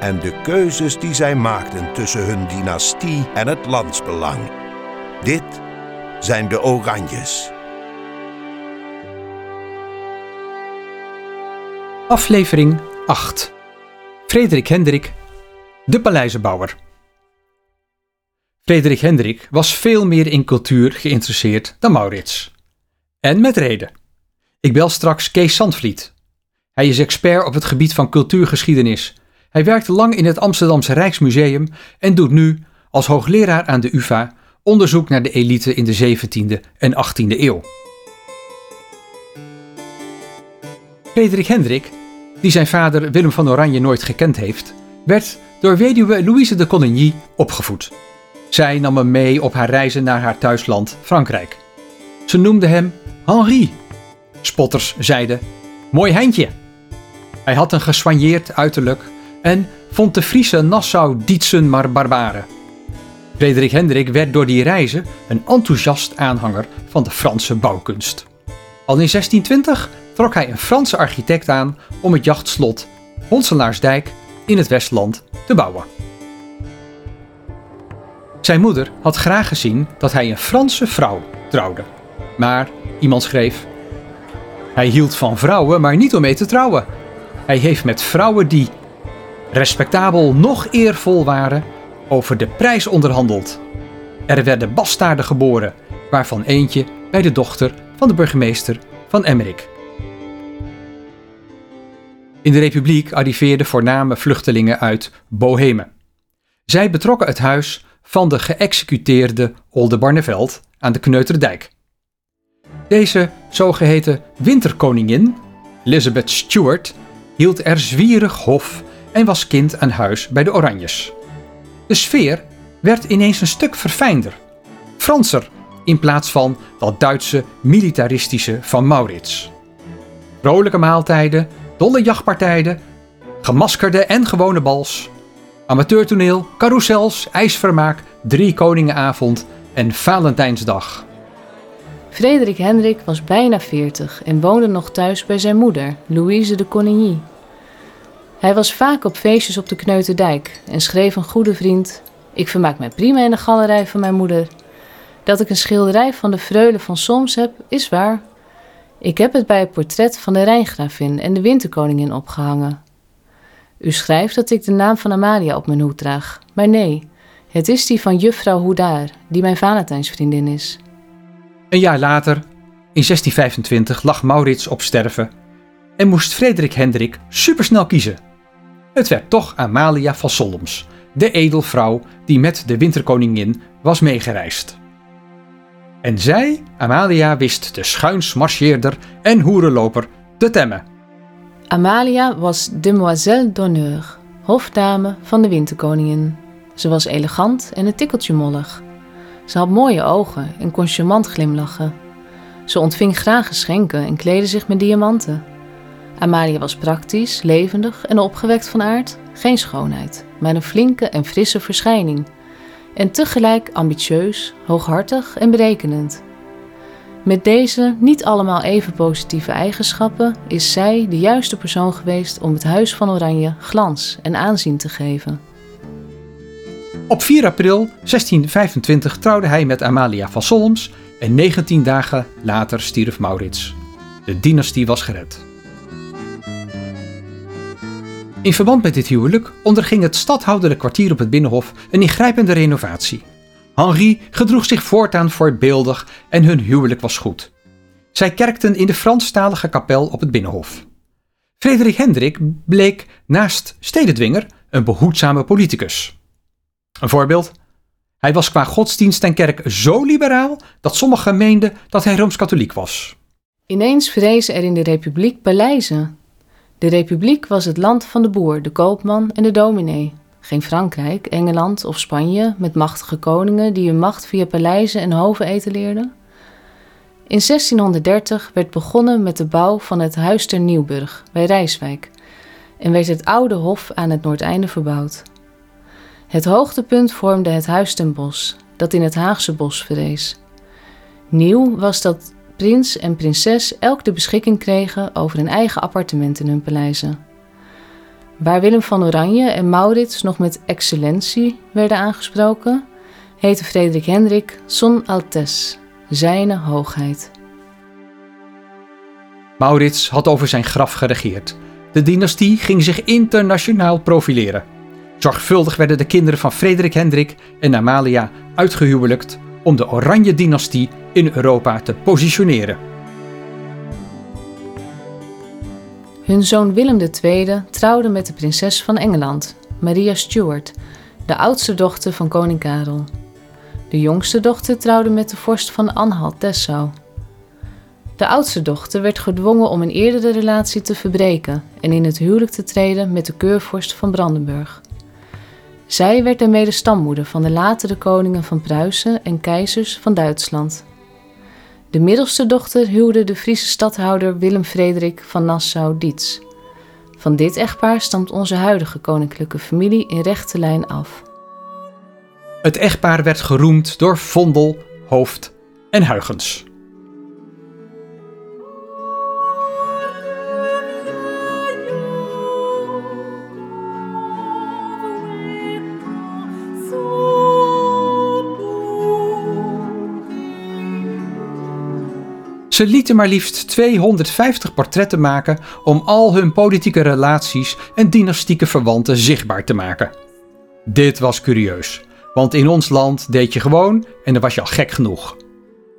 En de keuzes die zij maakten tussen hun dynastie en het landsbelang. Dit zijn de Oranjes. Aflevering 8. Frederik Hendrik, de paleizenbouwer. Frederik Hendrik was veel meer in cultuur geïnteresseerd dan Maurits. En met reden. Ik bel straks Kees Sandvliet. Hij is expert op het gebied van cultuurgeschiedenis. Hij werkte lang in het Amsterdamse Rijksmuseum en doet nu, als hoogleraar aan de UvA, onderzoek naar de elite in de 17e en 18e eeuw. Frederik Hendrik, die zijn vader Willem van Oranje nooit gekend heeft, werd door weduwe Louise de Coligny opgevoed. Zij nam hem mee op haar reizen naar haar thuisland Frankrijk. Ze noemde hem Henri. Spotters zeiden: Mooi handje. Hij had een gesoigneerd uiterlijk en vond de Friese Nassau-Dietsen maar barbaren. Frederik Hendrik werd door die reizen een enthousiast aanhanger van de Franse bouwkunst. Al in 1620 trok hij een Franse architect aan om het jachtslot Honselaarsdijk in het Westland te bouwen. Zijn moeder had graag gezien dat hij een Franse vrouw trouwde. Maar iemand schreef: Hij hield van vrouwen, maar niet om mee te trouwen. Hij heeft met vrouwen die respectabel nog eervol waren over de prijs onderhandeld. Er werden bastaarden geboren, waarvan eentje bij de dochter van de burgemeester van Emmerik. In de Republiek arriveerden voorname vluchtelingen uit Bohemen. Zij betrokken het huis van de geëxecuteerde Oldebarneveld aan de Kneuterdijk. Deze zogeheten winterkoningin, Elizabeth Stuart, hield er zwierig hof en was kind aan huis bij de Oranjes. De sfeer werd ineens een stuk verfijnder, Franser in plaats van dat Duitse militaristische van Maurits. Vrolijke maaltijden, dolle jachtpartijen, gemaskerde en gewone bals, amateurtoneel, carousels, ijsvermaak, drie koningenavond en Valentijnsdag. Frederik Hendrik was bijna 40 en woonde nog thuis bij zijn moeder, Louise de Coligny. Hij was vaak op feestjes op de Kneuterdijk en schreef een goede vriend: Ik vermaak mij prima in de galerij van mijn moeder. Dat ik een schilderij van de Freule van Soms heb, is waar. Ik heb het bij het portret van de Rijngravin en de Winterkoningin opgehangen. U schrijft dat ik de naam van Amalia op mijn hoed draag, maar nee, het is die van juffrouw Hoedaar, die mijn Valentijnsvriendin is. Een jaar later, in 1625, lag Maurits op sterven en moest Frederik Hendrik supersnel kiezen. Het werd toch Amalia van Solms, de edelvrouw die met de winterkoningin was meegereisd. En zij, Amalia, wist de schuinsmarcheerder en hoerenloper te temmen. Amalia was demoiselle d'honneur, hofdame van de winterkoningin. Ze was elegant en een tikkeltje mollig. Ze had mooie ogen en kon charmant glimlachen. Ze ontving graag geschenken en kleedde zich met diamanten. Amalia was praktisch, levendig en opgewekt van aard. Geen schoonheid, maar een flinke en frisse verschijning. En tegelijk ambitieus, hooghartig en berekenend. Met deze niet allemaal even positieve eigenschappen is zij de juiste persoon geweest om het Huis van Oranje glans en aanzien te geven. Op 4 april 1625 trouwde hij met Amalia van Solms en 19 dagen later stierf Maurits. De dynastie was gered. In verband met dit huwelijk onderging het stadhouderlijk kwartier op het Binnenhof een ingrijpende renovatie. Henri gedroeg zich voortaan voorbeeldig en hun huwelijk was goed. Zij kerkten in de Franstalige kapel op het Binnenhof. Frederik Hendrik bleek naast stedendwinger een behoedzame politicus. Een voorbeeld? Hij was qua godsdienst en kerk zo liberaal dat sommigen meenden dat hij rooms-katholiek was. Ineens vrezen er in de Republiek paleizen. De republiek was het land van de boer, de koopman en de dominee. Geen Frankrijk, Engeland of Spanje met machtige koningen die hun macht via paleizen en hoven etaleerden. In 1630 werd begonnen met de bouw van het Huis ter Nieuwburg bij Rijswijk en werd het oude hof aan het noordeinde verbouwd. Het hoogtepunt vormde het Huis ten Bos, dat in het Haagse bos verrees. Nieuw was dat prins en prinses elk de beschikking kregen over een eigen appartement in hun paleizen. Waar Willem van Oranje en Maurits nog met excellentie werden aangesproken, heette Frederik Hendrik Son Altesse, zijne hoogheid. Maurits had over zijn graf geregeerd. De dynastie ging zich internationaal profileren. Zorgvuldig werden de kinderen van Frederik Hendrik en Amalia uitgehuwelijkt om de Oranje-dynastie in Europa te positioneren. Hun zoon Willem II trouwde met de prinses van Engeland, Maria Stuart, de oudste dochter van koning Karel. De jongste dochter trouwde met de vorst van Anhalt-Dessau. De oudste dochter werd gedwongen om een eerdere relatie te verbreken en in het huwelijk te treden met de keurvorst van Brandenburg. Zij werd daarmee stammoeder van de latere koningen van Pruisen en keizers van Duitsland. De middelste dochter huwde de Friese stadhouder Willem Frederik van Nassau-Dietz. Van dit echtpaar stamt onze huidige koninklijke familie in rechte lijn af. Het echtpaar werd geroemd door Vondel, Hoofd en Huygens. Ze lieten maar liefst 250 portretten maken om al hun politieke relaties en dynastieke verwanten zichtbaar te maken. Dit was curieus, want in ons land deed je gewoon en dan was je al gek genoeg.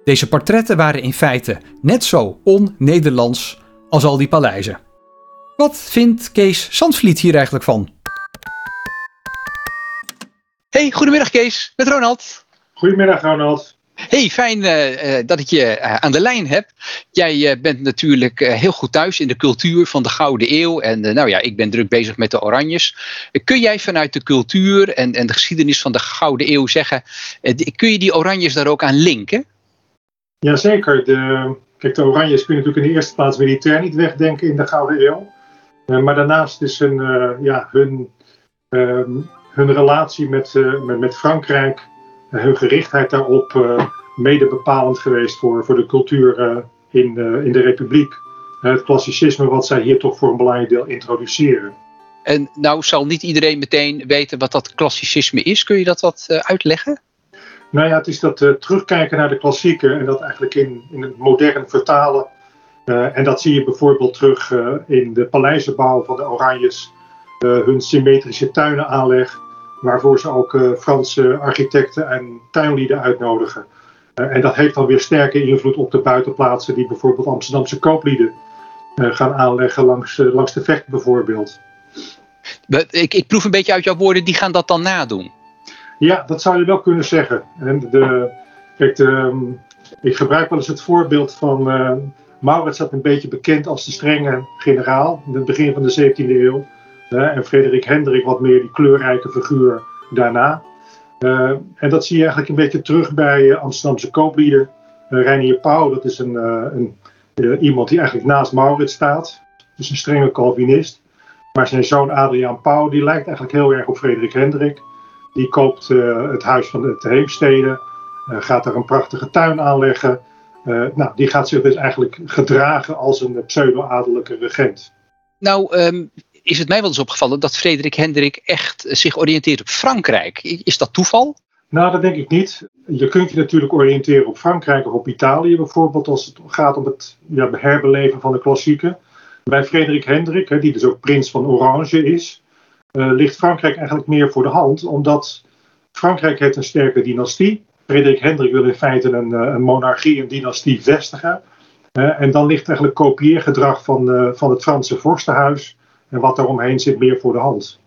Deze portretten waren in feite net zo on-Nederlands als al die paleizen. Wat vindt Kees Zandvliet hier eigenlijk van? Hey, goedemiddag Kees, met Ronald. Goedemiddag Ronald. Hey, fijn uh, dat ik je uh, aan de lijn heb. Jij bent natuurlijk heel goed thuis in de cultuur van de Gouden Eeuw. En nou ja, ik ben druk bezig met de Oranjes. kun jij vanuit de cultuur en, en de geschiedenis van de Gouden Eeuw zeggen... kun je die Oranjes daar ook aan linken? Jazeker. De, kijk, de Oranjes kun je natuurlijk in de eerste plaats militair niet wegdenken in de Gouden Eeuw. maar daarnaast is hun, ja, hun, ehm, hun relatie met, met, met Frankrijk hun gerichtheid daarop uh, mede bepalend geweest voor, voor de cultuur uh, in, de, in de Republiek. het klassicisme wat zij hier toch voor een belangrijk deel introduceren. En nou zal niet iedereen meteen weten wat dat klassicisme is. Kun je dat wat uitleggen? Nou ja, het is dat terugkijken naar de klassieken en dat eigenlijk in, in het modern vertalen. en dat zie je bijvoorbeeld terug in de paleizenbouw van de Oranjes, hun symmetrische tuinenaanleg waarvoor ze ook uh, Franse architecten en tuinlieden uitnodigen. Uh, en dat heeft dan weer sterke invloed op de buitenplaatsen die bijvoorbeeld Amsterdamse kooplieden uh, gaan aanleggen langs, langs de vecht bijvoorbeeld. Ik, ik proef een beetje uit jouw woorden, die gaan dat dan nadoen. Ja, dat zou je wel kunnen zeggen. En de, kijk, de, um, ik gebruik wel eens het voorbeeld van Maurits, dat een beetje bekend als de strenge generaal in het begin van de 17e eeuw. En Frederik Hendrik wat meer die kleurrijke figuur daarna. Uh, en dat zie je eigenlijk een beetje terug bij uh, Amsterdamse kooplieden. Uh, Reinier Pauw, dat is een, een iemand die eigenlijk naast Maurits staat. Dus een strenge Calvinist. Maar zijn zoon Adriaan Pauw, die lijkt eigenlijk heel erg op Frederik Hendrik. Die koopt het huis van de Heemstede, gaat daar een prachtige tuin aanleggen. nou, die gaat zich dus eigenlijk gedragen als een pseudo-adellijke regent. Nou, um, is het mij wel eens opgevallen dat Frederik Hendrik echt zich oriënteert op Frankrijk. Is dat toeval? Nou, dat denk ik niet. Je kunt je natuurlijk oriënteren op Frankrijk of op Italië bijvoorbeeld als het gaat om het ja, herbeleven van de klassieken. Bij Frederik Hendrik, die dus ook prins van Orange is, uh, ligt Frankrijk eigenlijk meer voor de hand, omdat Frankrijk heeft een sterke dynastie. Frederik Hendrik wil in feite een, eh, een monarchie, een dynastie vestigen. Uh, en dan ligt eigenlijk kopieergedrag van, van het Franse vorstenhuis en wat daaromheen zit meer voor de hand.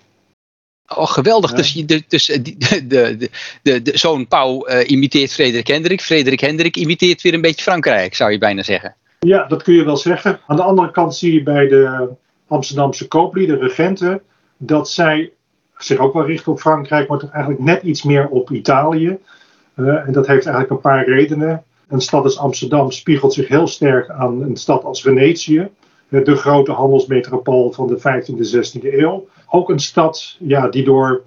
Oh, geweldig. Dus, de, dus de, de, de, de, zoon Pauw uh, imiteert Frederik Hendrik. Frederik Hendrik imiteert weer een beetje Frankrijk, zou je bijna zeggen. Ja, dat kun je wel zeggen. Aan de andere kant zie je bij de Amsterdamse kooplieden, regenten, dat zij zich ook wel richten op Frankrijk, maar toch eigenlijk net iets meer op Italië. Uh, en dat heeft eigenlijk een paar redenen. Een stad als Amsterdam spiegelt zich heel sterk aan een stad als Venetië, de grote handelsmetropool van de 15e en 16e eeuw. Ook een stad ja, die door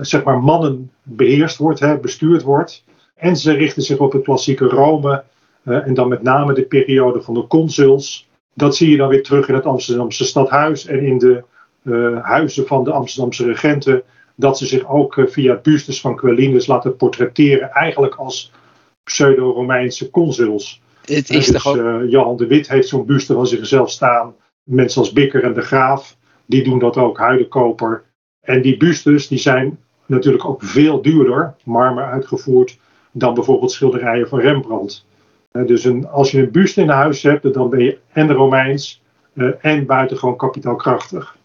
zeg maar, mannen beheerst wordt, hè, bestuurd wordt. En ze richten zich op het klassieke Rome uh, en dan met name de periode van de consuls. Dat zie je dan weer terug in het Amsterdamse stadhuis en in de uh, huizen van de Amsterdamse regenten. Dat ze zich ook uh, via bustes van Quellinus laten portretteren, eigenlijk als pseudo-Romeinse consuls. Het is dus, toch ook... Johan de Wit heeft zo'n buste van zichzelf staan. Mensen als Bikker en de Graaf, die doen dat ook, Huidenkoper. En die bustes die zijn natuurlijk ook veel duurder, marmer uitgevoerd, dan bijvoorbeeld schilderijen van Rembrandt. Dus een, als je een buste in huis hebt, dan ben je en Romeins uh, en buitengewoon kapitaalkrachtig.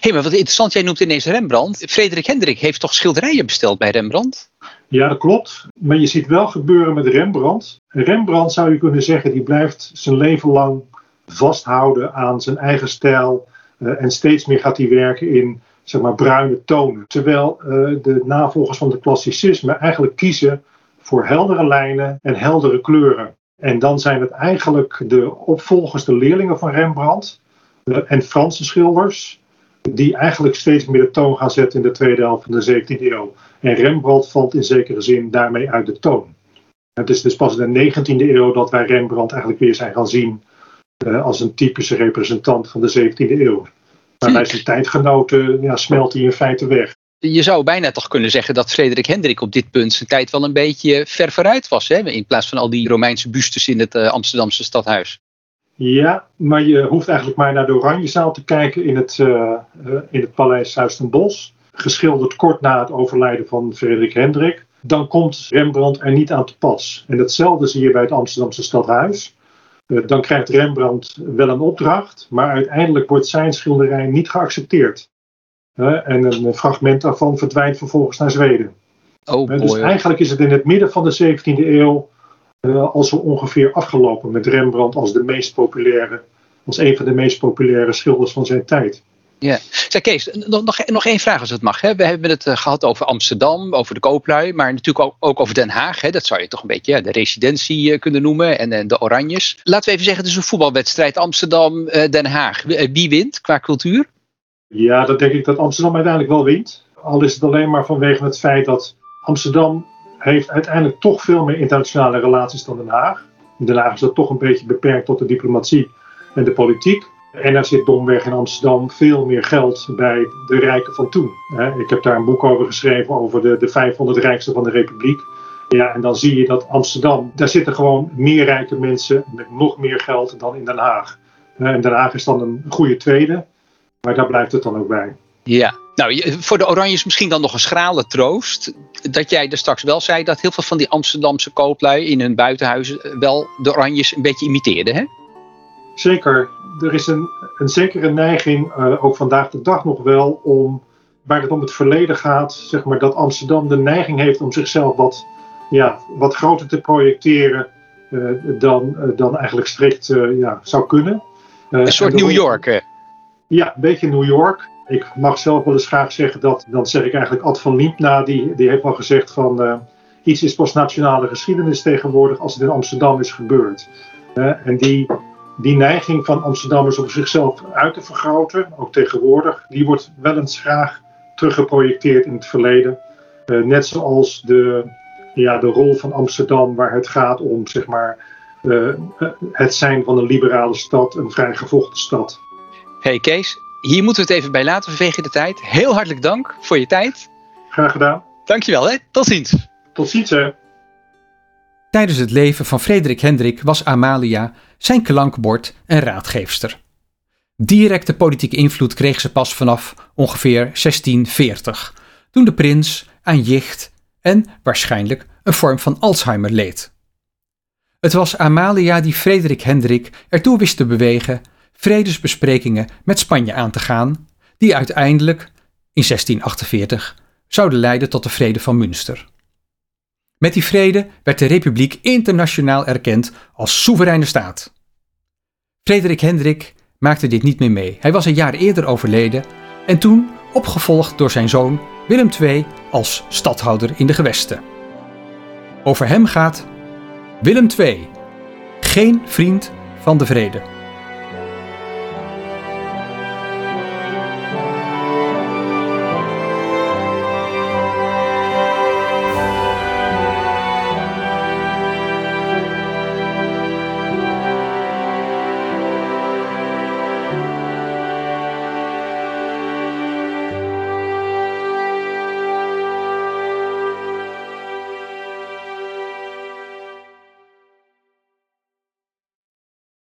Hey, maar wat interessant, jij noemt ineens Rembrandt. Frederik Hendrik heeft toch schilderijen besteld bij Rembrandt? Ja, dat klopt. Maar je ziet wel gebeuren met Rembrandt. Rembrandt zou je kunnen zeggen, die blijft zijn leven lang vasthouden aan zijn eigen stijl. Uh, en steeds meer gaat hij werken in zeg maar, bruine tonen. Terwijl uh, de navolgers van het klassicisme eigenlijk kiezen voor heldere lijnen en heldere kleuren. En dan zijn het eigenlijk de opvolgers, de leerlingen van Rembrandt uh, en Franse schilders, die eigenlijk steeds meer de toon gaan zetten in de tweede helft van de 17e eeuw. En Rembrandt valt in zekere zin daarmee uit de toon. Het is dus pas in de 19e eeuw dat wij Rembrandt eigenlijk weer zijn gaan zien uh, als een typische representant van de 17e eeuw. Maar bij zijn tijdgenoten ja, smelt hij in feite weg. Je zou bijna toch kunnen zeggen dat Frederik Hendrik op dit punt zijn tijd wel een beetje ver vooruit was. Hè? In plaats van al die Romeinse bustes in het uh, Amsterdamse stadhuis. Ja, maar je hoeft eigenlijk maar naar de Oranjezaal te kijken in het, uh, in het paleis Huis ten Bosch. Geschilderd kort na het overlijden van Frederik Hendrik. Dan komt Rembrandt er niet aan te pas. En hetzelfde zie je bij het Amsterdamse stadhuis. Uh, dan krijgt Rembrandt wel een opdracht, maar uiteindelijk wordt zijn schilderij niet geaccepteerd. en een fragment daarvan verdwijnt vervolgens naar Zweden. Oh, boy. dus eigenlijk is het in het midden van de 17e eeuw al zo ongeveer afgelopen met Rembrandt als de meest populaire, als een van de meest populaire schilders van zijn tijd. Ja, zeg Kees, nog, nog, nog één vraag als het mag. Hè. We hebben het uh, gehad over Amsterdam, over de kooplui, maar natuurlijk ook, ook over Den Haag. Hè. Dat zou je toch een beetje ja, de residentie uh, kunnen noemen en uh, de Oranjes. Laten we even zeggen, het is een voetbalwedstrijd Amsterdam-Den Haag. Wie wint qua cultuur? Ja, dat denk ik dat Amsterdam uiteindelijk wel wint. Al is het alleen maar vanwege het feit dat Amsterdam heeft uiteindelijk toch veel meer internationale relaties dan Den Haag. Den Haag is dat toch een beetje beperkt tot de diplomatie en de politiek. En er zit domweg in Amsterdam veel meer geld bij de rijken van toen. Ik heb daar een boek over geschreven over de, de 500 rijkste van de Republiek. Ja, en dan zie je dat Amsterdam, daar zitten gewoon meer rijke mensen met nog meer geld dan in Den Haag. En Den Haag is dan een goede tweede, maar daar blijft het dan ook bij. Ja, nou, voor de Oranjes misschien dan nog een schrale troost. Dat jij er straks wel zei dat heel veel van die Amsterdamse kooplui in hun buitenhuizen wel de Oranjes een beetje imiteerden, hè? Zeker. Er is een, een zekere neiging, uh, ook vandaag de dag nog wel, om waar het om het verleden gaat, zeg maar, dat Amsterdam de neiging heeft om zichzelf wat, ja, wat groter te projecteren uh, dan, uh, dan eigenlijk strikt ja, zou kunnen. een soort New York, hè? Ja, een beetje New York. Ik mag zelf wel eens graag zeggen dat, dan zeg ik eigenlijk Ad van Liepna, die, die heeft al gezegd van uh, iets is pas nationale geschiedenis tegenwoordig als het in Amsterdam is gebeurd. Uh, en die, die neiging van Amsterdammers om zichzelf uit te vergroten, ook tegenwoordig, die wordt wel eens graag teruggeprojecteerd in het verleden. Uh, net zoals de, ja, de rol van Amsterdam, waar het gaat om zeg maar, het zijn van een liberale stad, een vrijgevochten stad. Hey Kees, hier moeten we het even bij laten vanwege de tijd. Heel hartelijk dank voor je tijd. Graag gedaan. Dankjewel, hè. Tot ziens. Tot ziens, hè. Tijdens het leven van Frederik Hendrik was Amalia zijn klankbord en raadgeefster. Directe politieke invloed kreeg ze pas vanaf ongeveer 1640, toen de prins aan jicht en waarschijnlijk een vorm van Alzheimer leed. Het was Amalia die Frederik Hendrik ertoe wist te bewegen vredesbesprekingen met Spanje aan te gaan, die uiteindelijk in 1648 zouden leiden tot de Vrede van Münster. Met die vrede werd de Republiek internationaal erkend als soevereine staat. Frederik Hendrik maakte dit niet meer mee. Hij was een jaar eerder overleden en toen opgevolgd door zijn zoon Willem II als stadhouder in de gewesten. Over hem gaat Willem II, geen vriend van de vrede.